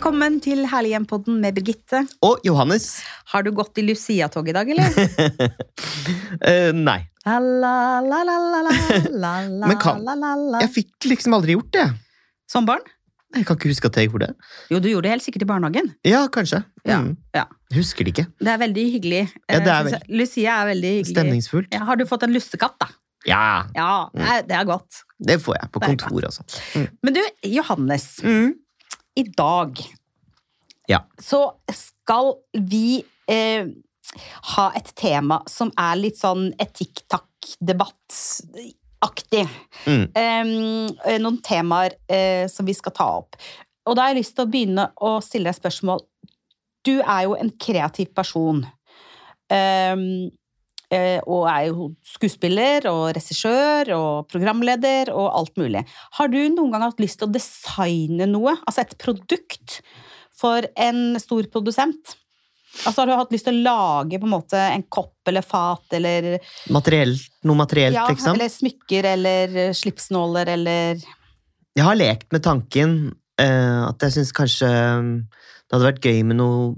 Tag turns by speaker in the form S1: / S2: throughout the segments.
S1: Velkommen til Herlig hjem-podden med Birgitte.
S2: Og Johannes.
S1: Har du gått i Lucia-tog i dag, eller?
S2: uh, nei.
S1: La, la, la,
S2: Men kan-. Jeg fikk liksom aldri gjort det.
S1: Som barn?
S2: Jeg kan ikke huske at jeg gjorde det.
S1: Jo, du gjorde det helt sikkert i barnehagen.
S2: Ja, kanskje.
S1: Ja,
S2: Mm.
S1: ja.
S2: Husker det ikke.
S1: Det er veldig hyggelig.
S2: Ja, er
S1: veld... Lucia er veldig hyggelig.
S2: Stemningsfullt.
S1: Ja, har du fått en lussekatt, da?
S2: Ja,
S1: Ja, det er- det er godt.
S2: det får jeg på kontoret, altså.
S1: Men du, Johannes.
S2: Mm.
S1: I dag
S2: Ja.
S1: så skal vi eh, ha et tema som er litt sånn etikk-takk-debatt-aktig.
S2: Mm.
S1: Eh, noen temaer eh, som vi skal ta opp. Og da har jeg lyst til å begynne å stille deg spørsmål. Du er jo en kreativ person. Um, og er jo skuespiller og regissør og programleder og alt mulig. Har du noen gang hatt lyst til å designe noe, altså et produkt, for en stor produsent? Altså Har du hatt lyst til å lage på en måte en kopp eller fat eller,
S2: Materiell, noe materielt,
S1: ja,
S2: liksom.
S1: eller smykker eller slipsnåler eller
S2: Jeg har lekt med tanken uh, at jeg syns kanskje det hadde vært gøy med noe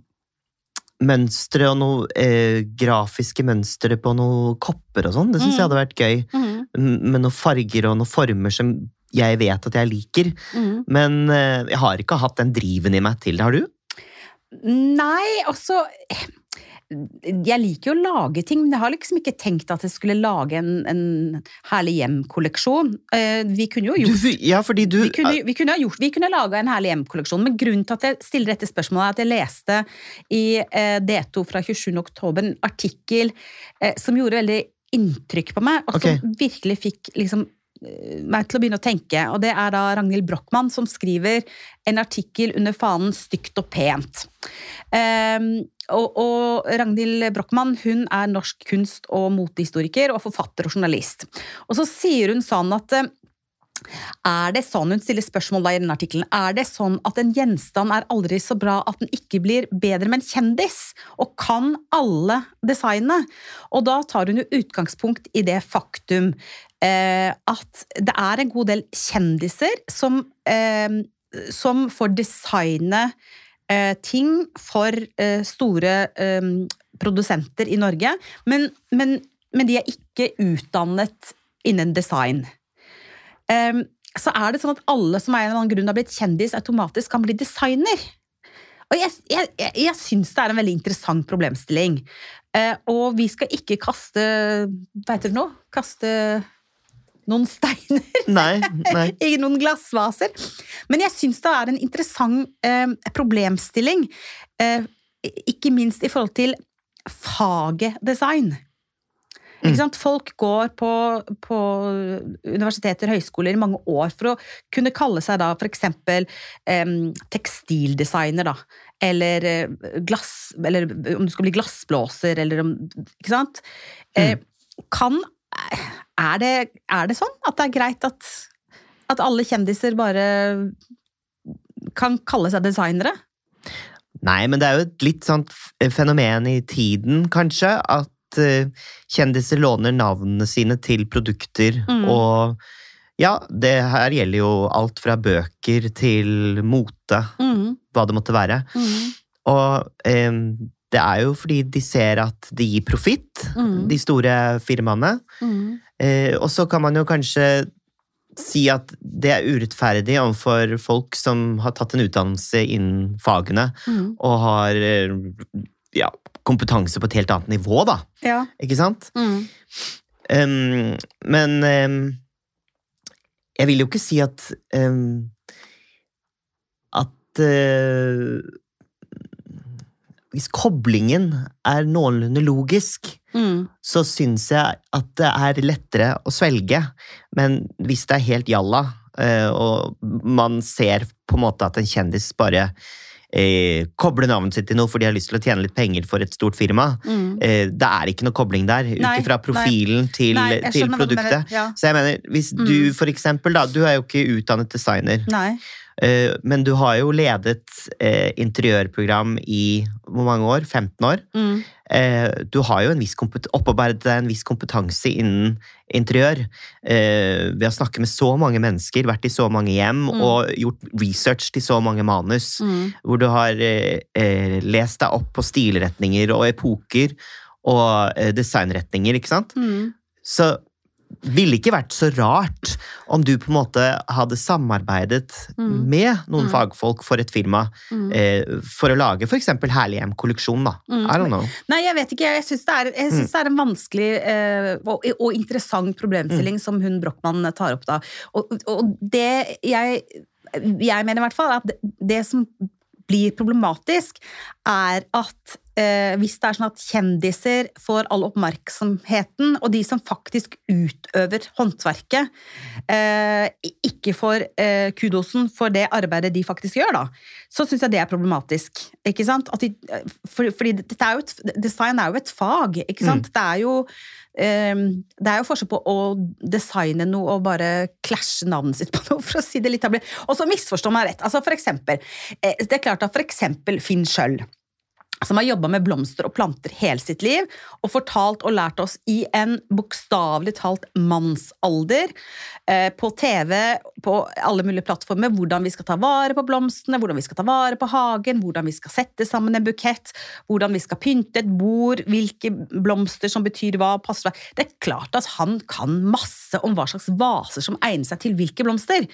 S2: mønstre og noe eh, grafiske mønstre på noen kopper og sånn. Det syns
S1: Mm.
S2: jeg hadde vært gøy. Mm. Med noen farger og noen former som jeg vet at jeg liker.
S1: Mm.
S2: Men eh, jeg har ikke hatt den driven i meg til det. Har du?
S1: Nei, altså Jeg liker jo å lage ting, men jeg har liksom ikke tenkt at jeg skulle lage en, en Herlig hjem-kolleksjon. Eh, Vi kunne jo
S2: du
S1: gjort
S2: ja, fordi du
S1: vi kunne, vi kunne gjort, vi kunne laga en Herlig hjem-kolleksjon, men grunnen til at jeg stiller dette spørsmålet, er at jeg leste i eh, D2 fra 27. oktober en artikkel eh, som gjorde veldig inntrykk på meg, og
S2: som
S1: som virkelig fikk liksom meg til å begynne å tenke, og det er da Ragnhild Brochmann som skriver en artikkel under fanen Stygt og pent. Um, og, og Ragnhild Brochmann hun er norsk kunst- og motehistoriker og forfatter og journalist. Og så sier hun sånn at er det sånn, hun stiller spørsmål da i denne artikkelen, er det sånn at en gjenstand er aldri så bra at den ikke blir bedre med en kjendis? Og kan alle designe? Og da tar hun jo utgangspunkt i det faktum at det er en god del kjendiser som, eh, som får designe eh, ting for eh, store eh, produsenter i Norge, men, men, men de er ikke utdannet innen design. Så er det sånn at alle som av en eller annen grunn har blitt kjendis, automatisk kan bli designer. Og jeg, jeg, jeg, syns det er en veldig interessant problemstilling. Eh, og vi skal ikke kaste Hva heter det nå? Kaste noen steiner.
S2: Nei. nei.
S1: Ikke noen glassvaser. Men jeg syns det er en interessant eh, problemstilling. Eh, ikke minst i forhold til faget design. Ikke sant? Folk går på, på universiteter høyskoler i mange år for å kunne kalle seg da for eksempel tekstildesigner, da. Eller eh, glass Eller om du skal bli glassblåser, eller om Ikke sant? Eh, kan er det, er det sånn at det er greit at, at alle kjendiser bare kan kalle seg designere?
S2: Nei, men det er jo et litt sånt fenomen i tiden, kanskje, at eh, kjendiser låner navnene sine til produkter,
S1: Mm.
S2: og ja, det her gjelder jo alt fra bøker til mote,
S1: Mm,
S2: hva det måtte være.
S1: mm,
S2: Og eh, det er jo fordi de ser at det gir profitt,
S1: Mm.
S2: de store firmaene.
S1: mm.
S2: Eh, og så kan man jo kanskje si at det er urettferdig overfor folk som har tatt en utdannelse innen fagene,
S1: Mm.
S2: og har eh, ja, kompetanse på et helt annet nivå, da.
S1: Ja.
S2: Ikke sant?
S1: Mm.
S2: Em, men um, jeg vil jo ikke si at um, At eh, Hvis koblingen er noenlunde logisk,
S1: Mm.
S2: så syns jeg at det er lettere å svelge. Men hvis det er helt jalla, eh, og man ser på en måte at en kjendis bare eh, kobler navnet sitt til noe fordi de har lyst til å tjene litt penger for et stort firma,
S1: Mm.
S2: eh, det er ikke noe kobling der, ut
S1: Nei,
S2: ifra profilen til,
S1: Nei,
S2: til
S1: hva du
S2: produktet.
S1: mener, ja.
S2: Så jeg mener, hvis
S1: Mm.
S2: du for eksempel, da, du er jo ikke utdannet designer,
S1: Nei.
S2: Eh, men du har jo ledet eh, interiørprogram i hvor mange år? 15 år.
S1: Mm.
S2: Eh, du har jo en opparbeidet deg en viss kompetanse innen interiør. Ved å snakke med så mange mennesker, vært i så mange hjem
S1: Mm.
S2: og gjort research til så mange manus.
S1: Mm.
S2: Hvor du har lest deg opp på stilretninger og epoker og designretninger, ikke sant?
S1: Mm.
S2: Så ville ikke vært så rart om du på en måte hadde samarbeidet
S1: Mm.
S2: med noen
S1: Mm.
S2: fagfolk for et firma
S1: Mm.
S2: eh, for å lage f.eks. Herlig hjem-kolleksjon. da.
S1: Mm.
S2: I don't know.
S1: Nei, jeg vet ikke. Jeg syns det,
S2: Mm.
S1: det er en vanskelig eh, og, og interessant problemstilling
S2: Mm.
S1: som hun Brochmann tar opp da. Og, og det jeg, jeg mener i hvert fall at det, det som blir problematisk, er at eh, hvis det er sånn at kjendiser får all oppmerksomheten, og de som faktisk utøver håndverket, eh, ikke får eh, kudosen for det arbeidet de faktisk gjør, da, så syns jeg det er problematisk. Ikke sant? At de, for, fordi er et, design er jo et fag, ikke sant? Det er jo eh, det er jo forskjell på å designe noe og bare klasje navnet sitt på noe, for å si det litt. Og så misforstå meg rett. Altså for eksempel, eh, det er klart at for eksempel Finn Schjøll, som har jobba med blomster og planter hele sitt liv, og fortalt og lært oss i en bokstavelig talt mannsalder, eh, på TV, på alle mulige plattformer, hvordan vi skal ta vare på blomstene, hvordan vi skal ta vare på hagen, hvordan vi skal sette sammen en bukett, hvordan vi skal pynte et bord, hvilke blomster som betyr hva, passer hva. Det er klart at han kan masse om hva slags vaser som egner seg til hvilke blomster.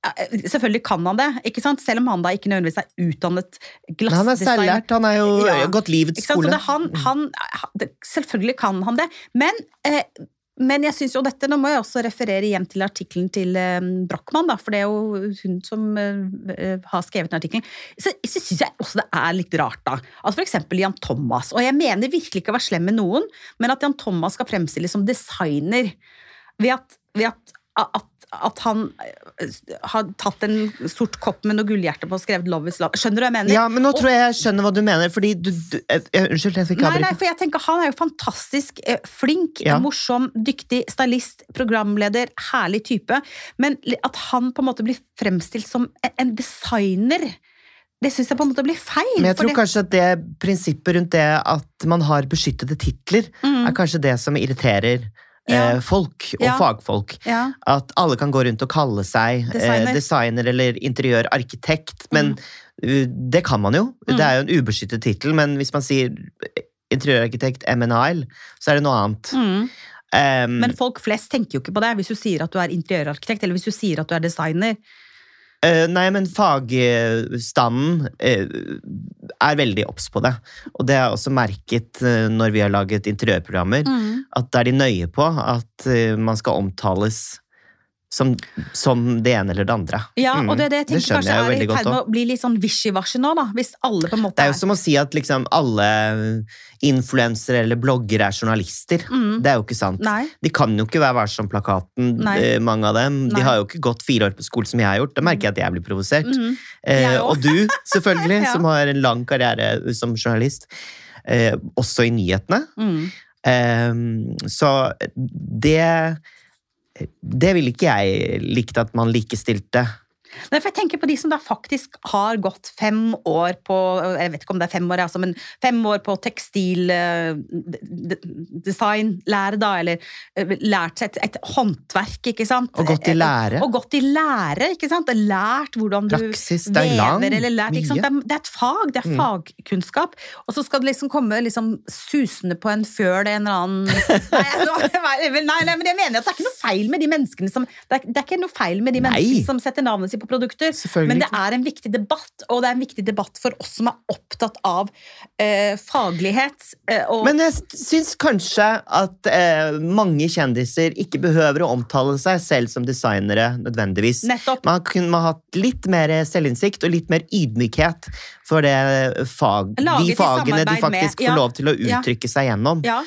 S1: Eh, Selvfølgelig kan han det, ikke sant? selv om han da ikke nødvendigvis er utdannet
S2: glassdesigner. han er selvlært, han er jo
S1: Ja.
S2: gått livets skole.
S1: han, han, selvfølgelig kan han det, men, eh, men jeg synes jo dette, Nå må jeg også referere hjem til artikkelen til eh, Brochmann, da, for det er jo hun som eh, eh, har skrevet den artikkelen. Så, så syns jeg også det er litt rart, da. Altså eksempel Jan Thomas. Og jeg mener virkelig ikke å være slem med noen, men at Jan Thomas skal fremstilles som designer ved at, ved at, at at han eh, har tatt en sort kopp med noe gullhjerte på og skrevet 'Love is love'. Skjønner du hva jeg mener?
S2: Ja, men nå
S1: Og-
S2: tror jeg jeg skjønner hva du mener, fordi du, du jeg, Unnskyld, jeg fikk
S1: Nei, nei, for jeg tenker Han er jo fantastisk eh, flink,
S2: Ja.
S1: morsom, dyktig stylist, programleder, herlig type. Men at han på en måte blir fremstilt som en- en designer, det syns jeg på en måte blir feil.
S2: Men jeg tror
S1: det-
S2: kanskje at det prinsippet rundt det at man har beskyttede titler,
S1: Mm,
S2: er kanskje det som irriterer
S1: Ja.
S2: eh, folk og
S1: Ja.
S2: fagfolk.
S1: ja,
S2: At alle kan gå rundt og kalle seg
S1: Designer.
S2: designer, eh, designer eller interiørarkitekt, men mm. det kan man jo.
S1: Mm.
S2: Det er jo en ubeskyttet tittel, men hvis man sier interiørarkitekt MNIL, så er det noe annet.
S1: mm.
S2: Um,
S1: Men folk flest tenker jo ikke på det hvis du sier at du er interiørarkitekt, eller hvis du sier at du er designer.
S2: Uh, nei, men fagstanden uh, er veldig obs på det. Og det har jeg også merket uh, når vi har laget interiørprogrammer,
S1: Mm.
S2: At da er de nøye på at eh, man skal omtales som, som det ene eller det andre.
S1: Ja,
S2: Mm,
S1: og det, er det jeg tenker
S2: skjønner
S1: kanskje
S2: jeg jo
S1: er
S2: veldig godt
S1: med å bli litt sånn wishy-washy nå, da. Hvis alle på en måte
S2: Det er jo som å si at liksom alle influensere eller bloggere er journalister.
S1: mm.
S2: Det er jo ikke sant.
S1: Nei.
S2: De kan jo ikke være Varsom-plakaten, eh, mange av dem.
S1: Nei.
S2: De har jo ikke gått fire år på skole som jeg har gjort. Da merker jeg at jeg blir provosert.
S1: Mm.
S2: Eh, og du, selvfølgelig,
S1: Ja.
S2: som har en lang karriere som journalist. Eh, også i nyhetene.
S1: Mm.
S2: Eh, så det Det ville ikke jeg likt at man likestilte.
S1: Nei, for jeg tenker på de som da faktisk har gått fem år på Jeg vet ikke om det er fem år, altså, men fem år på tekstildesignlære, da, eller eh, lært seg et, et håndverk, ikke sant?
S2: Og gått i lære.
S1: Og gått i lære, ikke sant? Lært hvordan du
S2: Praksis, det er lang,
S1: vever, eller lært, ikke sant? Det, er, det er et fag, det er
S2: Mm.
S1: fagkunnskap. Og så skal det liksom komme liksom susende på en fjøl en eller annen nei, nei, nei, men jeg mener at det er ikke noe feil med de menneskene som Det er, det er ikke noe feil med de menneskene som setter navnet sitt på produkter. Men det er en viktig debatt, og det er en viktig debatt for oss som er opptatt av eh, faglighet. Eh, og,
S2: Men jeg syns kanskje at eh, mange kjendiser ikke behøver å omtale seg selv som designere nødvendigvis.
S1: nettopp.
S2: Man kunne hatt litt mer selvinnsikt og litt mer ydmykhet for det fag, de fagene de
S1: faktisk med- ja,
S2: får lov til å
S1: ja.
S2: uttrykke seg gjennom.
S1: Ja,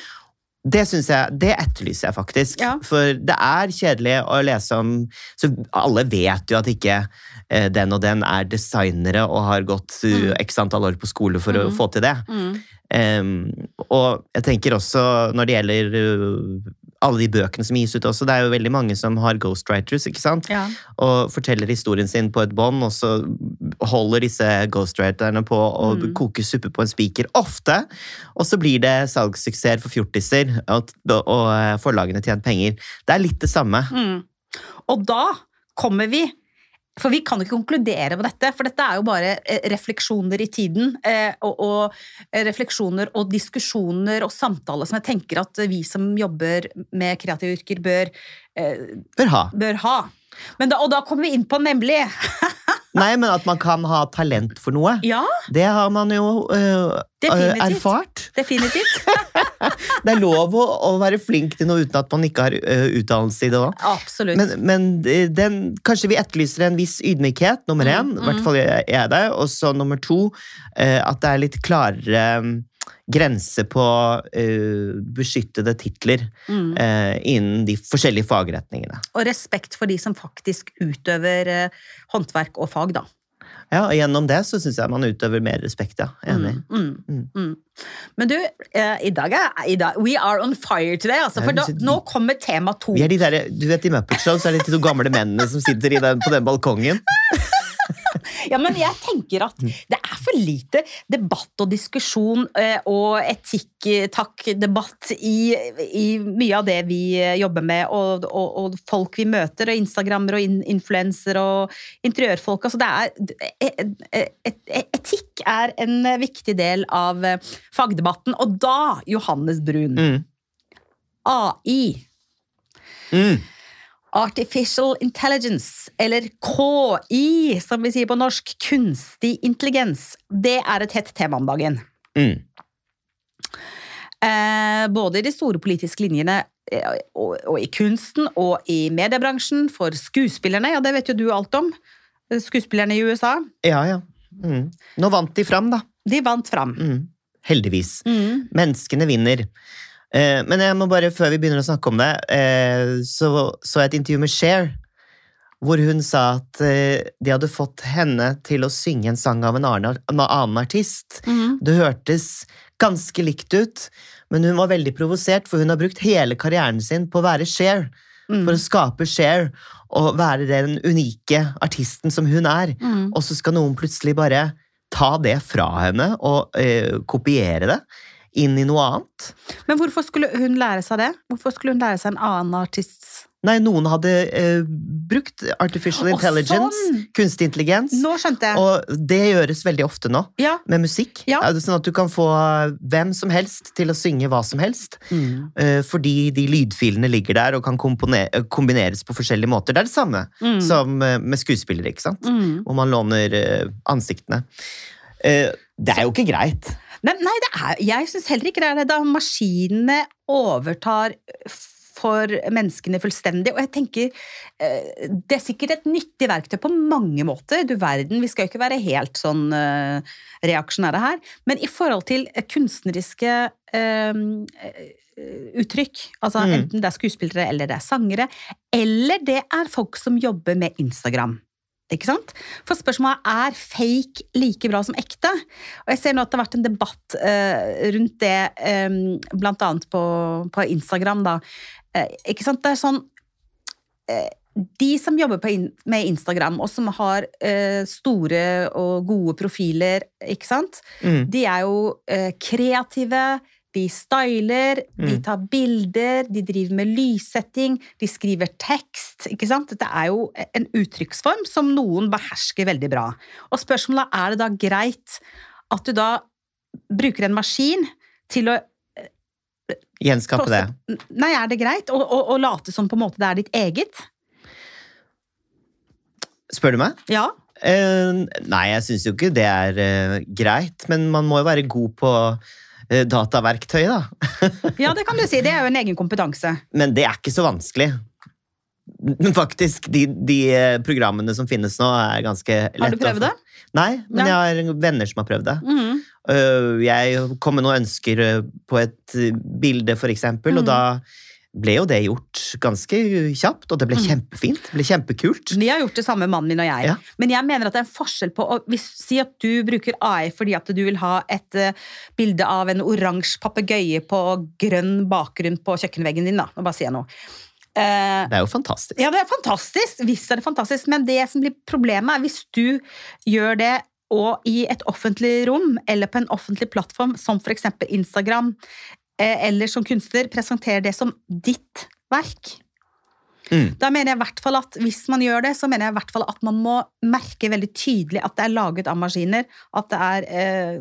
S2: Det synes jeg, det etterlyser jeg faktisk.
S1: Ja.
S2: For det er kjedelig å lese om Så alle vet jo at ikke eh, den og den er designere og har gått uh,
S1: Mm.
S2: x antall år på skole for å
S1: Mm.
S2: få til det.
S1: mm,
S2: Um, og jeg tenker også når det gjelder uh, alle de bøkene som gis ut også. Det er jo veldig mange som har ghostwriters, ikke sant?
S1: Ja.
S2: Og forteller historien sin på et bånd, og så holder disse ghostwriterne på å
S1: Mm.
S2: koke suppe på en spiker. Ofte! Og så blir det salgssuksess for fjortiser, og, og eh, forlagene tjener penger. Det er litt det samme.
S1: Mm. Og da kommer vi For vi kan ikke konkludere på dette, for dette er jo bare eh, refleksjoner i tiden. eh, Og, og eh, refleksjoner og diskusjoner og samtaler som jeg tenker at vi som jobber med kreative yrker, bør,
S2: Bør ha.
S1: bør ha. Men da, og da kommer vi inn på nemlig
S2: Nei, men at man kan ha talent for noe.
S1: Ja,
S2: Det har man jo uh,
S1: Definitivt.
S2: erfart.
S1: definitivt.
S2: Det er lov å, å være flink til noe uten at man ikke har uh, utdannelse i det òg.
S1: Absolutt.
S2: Men, men den, kanskje vi etterlyser en viss ydmykhet, nummer én.
S1: Mm,
S2: I hvert fall jeg er det. Og så nummer to, uh, at det er litt klarere um, grense på uh, beskyttede titler
S1: mm.
S2: uh, innen de forskjellige fagretningene.
S1: Og respekt for de som faktisk utøver uh, håndverk og fag, da.
S2: Ja, og Gjennom det så syns jeg man utøver mer respekt, ja. Enig.
S1: Mm, mm, mm. Men du, eh, i dag er i dag, We are on fire today, altså, for da, nå kommer tema to.
S2: De der, du vet I Muppet Show så er det de to gamle mennene som sitter i den, på den balkongen.
S1: Ja, men jeg tenker at
S2: Mm.
S1: det er for lite debatt og diskusjon eh, og etikk-takk-debatt i, i mye av det vi eh, jobber med, og, og, og folk vi møter, og instagrammere og in influensere og interiørfolk. Altså det er, et, et, etikk er en viktig del av eh, fagdebatten, og da, Johannes Brun,
S2: Mm.
S1: AI
S2: Mm.
S1: Artificial Intelligence, eller KI, som vi sier på norsk, kunstig intelligens, det er et hett tema om dagen.
S2: Mm.
S1: Eh, både i de store politiske linjene eh, og, og i kunsten og i mediebransjen, for skuespillerne, ja, det vet jo du alt om. Skuespillerne i USA,
S2: Ja, ja. Mm. Nå vant de fram, da.
S1: de vant fram.
S2: Mm. Heldigvis.
S1: Mm.
S2: Menneskene vinner. Eh, men jeg må bare, før vi begynner å snakke om det, eh, så så jeg et intervju med Cher, hvor hun sa at eh, de hadde fått henne til å synge en sang av en annen, artist.
S1: Mm.
S2: Det hørtes ganske likt ut, men hun var veldig provosert, for hun har brukt hele karrieren sin på å være Cher.
S1: Mm.
S2: For å skape Cher og være den unike artisten som hun er.
S1: Mm.
S2: Og så skal noen plutselig bare ta det fra henne og eh, kopiere det inn i noe annet.
S1: Men hvorfor skulle hun lære seg det? Hvorfor skulle hun lære seg en annen artists
S2: Nei, noen hadde eh, brukt artificial intelligence,
S1: sånn!
S2: kunstig intelligens,
S1: Nå skjønte jeg.
S2: og det gjøres veldig ofte nå.
S1: Ja.
S2: Med musikk.
S1: Ja.
S2: Sånn at du kan få hvem som helst til å synge hva som helst.
S1: Mm.
S2: eh, Fordi de lydfilene ligger der og kan eh, kombineres på forskjellige måter. Det er det samme
S1: Mm.
S2: som eh, med skuespillere, ikke sant?
S1: Mm.
S2: Hvor man låner eh, ansiktene. Eh, Det er jo ikke greit.
S1: Nei, nei det er, jeg syns heller ikke det er det. Da maskinene overtar for menneskene fullstendig. Og jeg tenker eh, det er sikkert et nyttig verktøy på mange måter. Du verden, vi skal jo ikke være helt sånn eh, reaksjonære her. Men i forhold til eh, kunstneriske eh, uttrykk, altså
S2: Mm.
S1: enten det er skuespillere eller det er sangere, eller det er folk som jobber med Instagram. Ikke sant? For spørsmålet er fake like bra som ekte. Og jeg ser nå at det har vært en debatt uh, rundt det, um, blant annet på, på Instagram, da. Uh, ikke sant? Det er sånn uh, De som jobber på in med Instagram, og som har eh, store og gode profiler, ikke sant?
S2: Mm.
S1: De er jo eh, kreative, de styler, de
S2: Mm.
S1: tar bilder, de driver med lyssetting, de skriver tekst. ikke sant? Dette er jo en uttrykksform som noen behersker veldig bra. Og spørsmålet er det da greit at du da bruker en maskin til å
S2: Gjenskape det.
S1: Nei, er det greit å, å, å late som på en måte det er ditt eget?
S2: Spør du meg?
S1: Ja.
S2: Uh, nei, jeg syns jo ikke det er uh, greit, men man må jo være god på eh, dataverktøy, da.
S1: ja, det kan du si. Det er jo en egen kompetanse.
S2: Men det er ikke så vanskelig. Men faktisk, de, de eh, programmene som finnes nå, er ganske lette.
S1: Har du prøvd det?
S2: Nei, men
S1: Nei.
S2: jeg har venner som har prøvd det. Mm Jeg kom med noen ønsker på et bilde, for eksempel, og
S1: Mm.
S2: da ble jo det gjort ganske kjapt, og det ble
S1: Mm.
S2: kjempefint. Det ble kjempekult.
S1: Vi har gjort det samme, mannen min og jeg.
S2: Ja.
S1: Men jeg mener at det er en forskjell på å hvis, Si at du bruker AI fordi at du vil ha et uh, bilde av en oransje papegøye på grønn bakgrunn på kjøkkenveggen din. da. Nå bare sier jeg noe. Uh,
S2: Det er jo fantastisk.
S1: ja, det er fantastisk. Visst er det fantastisk. Men det som blir problemet, er hvis du gjør det og i et offentlig rom eller på en offentlig plattform, som f.eks. Instagram, eller som kunstner, presenterer det som ditt verk.
S2: Mm.
S1: Da mener jeg i hvert fall at Hvis man gjør det, så mener jeg i hvert fall at man må merke veldig tydelig at det er laget av maskiner, at det er eh,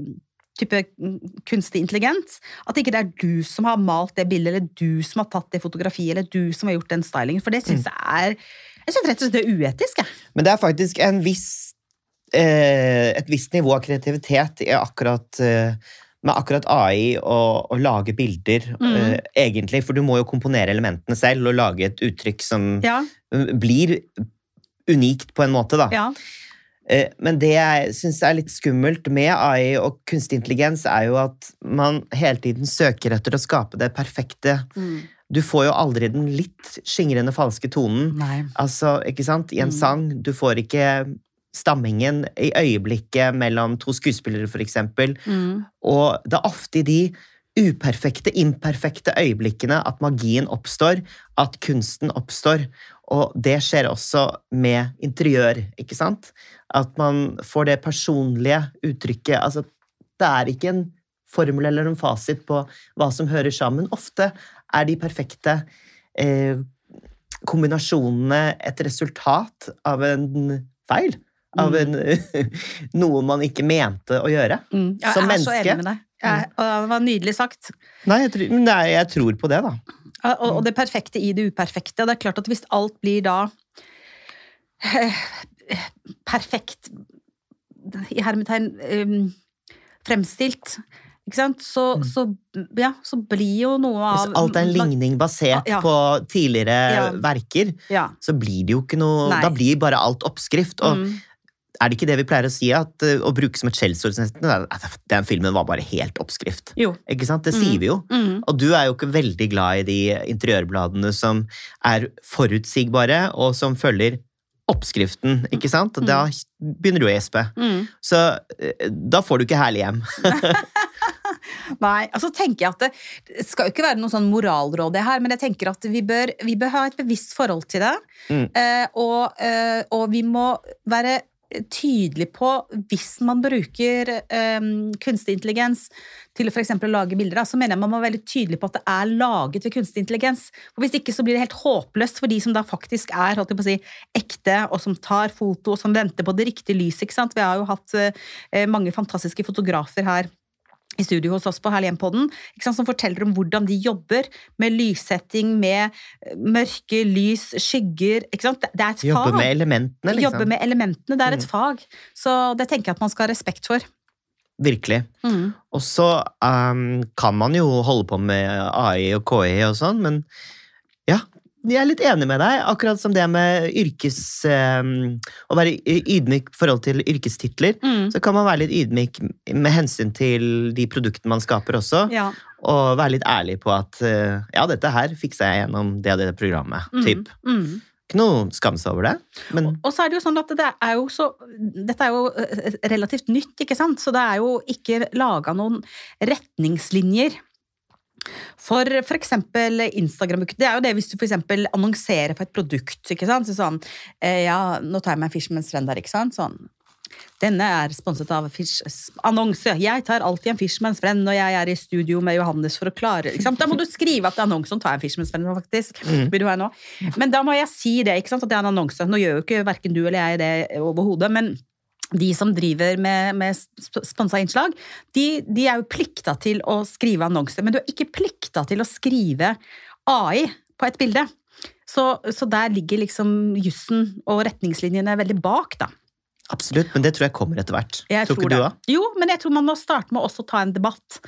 S1: type mm, kunstig intelligens. At ikke det er du som har malt det bildet, eller du som har tatt det fotografiet, eller du som har gjort den stylingen. For det syns jeg er jeg synes rett og slett det er uetisk. Jeg.
S2: Men det er faktisk en viss, eh, et visst nivå av kreativitet i akkurat, eh, med akkurat AI og og lage bilder,
S1: Mm.
S2: uh, egentlig. For du må jo komponere elementene selv og lage et uttrykk som
S1: Ja,
S2: blir unikt på en måte, da.
S1: ja.
S2: Eh, Men det jeg syns er litt skummelt med AI og kunstig intelligens, er jo at man hele tiden søker etter å skape det perfekte.
S1: Mm.
S2: Du får jo aldri den litt skingrende falske tonen.
S1: Nei.
S2: Altså, ikke sant? I en
S1: Mm.
S2: sang, du får ikke stammingen i øyeblikket mellom to skuespillere, eksempel.
S1: Mm.
S2: Og det er ofte i de uperfekte, imperfekte øyeblikkene at magien oppstår, at kunsten oppstår. Og det skjer også med interiør, ikke sant? At man får det personlige uttrykket. Altså, det er ikke en formel eller en fasit på hva som hører sammen. Ofte er de perfekte eh, kombinasjonene et resultat av en feil. Av en, noe man ikke mente å gjøre.
S1: Mm. Jeg
S2: Som
S1: er så enig med deg. Jeg, og det var nydelig sagt.
S2: Nei, jeg tror, nei, jeg tror på det, da.
S1: Og, og det perfekte i det uperfekte. Og det er klart at hvis alt blir da eh, perfekt i hermetegn eh, fremstilt, så,
S2: Mm.
S1: så, ja, så blir jo noe av
S2: Hvis alt er en ligning basert
S1: Ja.
S2: på tidligere
S1: Ja.
S2: verker,
S1: Ja.
S2: så blir det jo ikke noe
S1: Nei.
S2: Da blir bare alt oppskrift. Og
S1: Mm.
S2: Er det ikke det vi pleier å si, at, uh, å bruke som et skjellsord at den filmen var bare helt oppskrift?
S1: Jo.
S2: Ikke sant? Det
S1: Mm.
S2: sier vi jo.
S1: Mm.
S2: Og du er jo ikke veldig glad i de interiørbladene som er forutsigbare, og som følger oppskriften, ikke sant? Og da begynner du å gjespe.
S1: Mm.
S2: Så eh, da får du ikke herlig hjem.
S1: Nei, altså tenker jeg at det skal jo ikke være noe sånn moralråd det her, men jeg tenker at vi bør, vi bør ha et bevisst forhold til det.
S2: Mm.
S1: Eh, og, eh, og vi må være tydelig på hvis man bruker um, kunstig intelligens til å for eksempel lage bilder, så mener jeg man må være veldig tydelig på at det er laget ved kunstig intelligens. For Hvis ikke så blir det helt håpløst for de som da faktisk er å si, ekte, og som tar foto, og som venter på det riktige lyset. ikke sant? Vi har jo hatt uh, mange fantastiske fotografer her i studio hos oss på sant, som forteller om hvordan de jobber med lyssetting, med eh, mørke, lys, skygger. Det er et
S2: Jobbe
S1: Jobber
S2: med elementene, liksom.
S1: Jobbe med elementene. Det er et
S2: Mm.
S1: fag. Så det tenker jeg at man skal ha respekt for.
S2: Virkelig.
S1: Mm.
S2: Og så um, kan man jo holde på med AI og KI og sånn, men ja, jeg er litt enig med deg. Akkurat som det med yrkes... Um, å være ydmyk i forhold til yrkestitler.
S1: Mm.
S2: Så kan man være litt ydmyk med hensyn til de produktene man skaper også.
S1: Ja.
S2: Og være litt ærlig på at uh, ja, dette her fiksa jeg gjennom det og det programmet.
S1: Mm.
S2: Typ.
S1: Mm.
S2: Ikke noe skam seg over det. Men
S1: Og så er det jo sånn at det er jo så Dette er jo eh, relativt nytt, ikke sant? Så det er jo ikke laga noen retningslinjer. For f.eks. eksempel Instagram. Det er jo det hvis du for annonserer for et produkt. ikke sant? Så sånn, eh, ja, nå tar jeg meg Fishman's Friend der, ikke sant? Sånn. Denne er sponset av Fish... Annonse. Jeg tar alltid en Fishman's Friend når jeg er i studio med Johannes for å klare ikke sant? Da må du skrive at det er annonsen tar en Fishman's Friend, faktisk.
S2: Mm.
S1: Vil du ha nå? Men da må jeg si det, ikke sant? at det er en annonse. Nå gjør jo ikke verken du eller jeg det overhodet, men de som driver med, med sp- sponsa innslag, de, de er jo plikta til å skrive annonser. men du er ikke plikta til å skrive AI på et bilde. Så, så der ligger liksom jussen og retningslinjene veldig bak, da.
S2: Absolutt, men det tror jeg kommer etter hvert.
S1: Jeg
S2: tror
S1: tror
S2: ikke du
S1: det.
S2: òg?
S1: Jo, men jeg tror man må starte med også å ta en debatt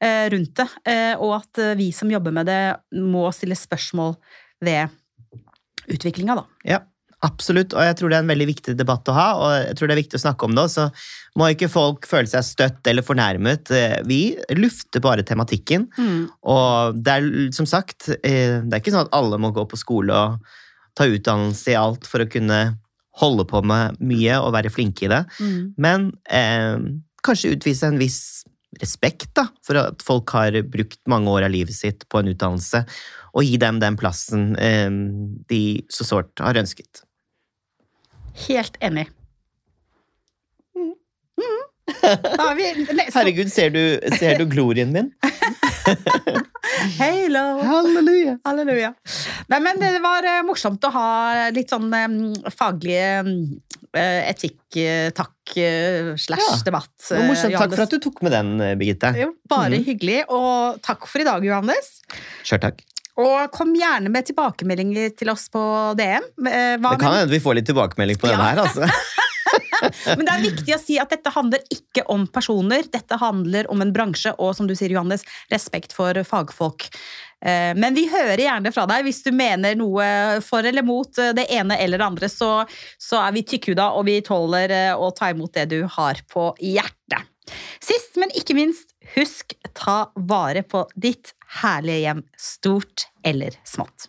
S1: eh, rundt det, eh, og at eh, vi som jobber med det, må stille spørsmål ved utviklinga, da.
S2: Ja, Absolutt, og jeg tror det er en veldig viktig debatt å ha, og jeg tror det er viktig å snakke om det. Så må ikke folk føle seg støtt eller fornærmet. Eh, vi lufter bare tematikken.
S1: Mm.
S2: Og det er som sagt, eh, det er ikke sånn at alle må gå på skole og ta utdannelse i alt for å kunne holde på med mye og være flinke i det.
S1: Mm.
S2: Men eh, kanskje utvise en viss respekt da, for at folk har brukt mange år av livet sitt på en utdannelse, og gi dem den plassen eh, de så sårt har ønsket.
S1: Helt enig. Mm. Da er vi
S2: Herregud, ser du, ser du glorien min?
S1: Hello!
S2: Halleluja!
S1: Halleluja. Nei, men det var eh, morsomt å ha litt sånn faglige eh, etikk, eh, takk, eh, slash
S2: Ja.
S1: debatt.
S2: Ja. var morsomt. Takk for at du tok med den, Birgitte.
S1: Jo, bare
S2: mm.
S1: hyggelig, og takk for i dag, Johannes.
S2: Sjøl takk.
S1: Og kom gjerne med tilbakemeldinger til oss på DM. Eh, Hva
S2: Det kan hende vi får litt tilbakemelding på
S1: ja.
S2: denne her, altså.
S1: Men det er viktig å si at dette handler ikke om personer, dette handler om en bransje, og som du sier, Johannes, respekt for fagfolk. Eh, Men vi hører gjerne fra deg hvis du mener noe for eller mot eh, det ene eller det andre, så, så er vi tykkhuda, og vi tåler å ta imot det du har på hjertet. Sist, men ikke minst, husk ta vare på ditt herlige hjem, stort eller smått.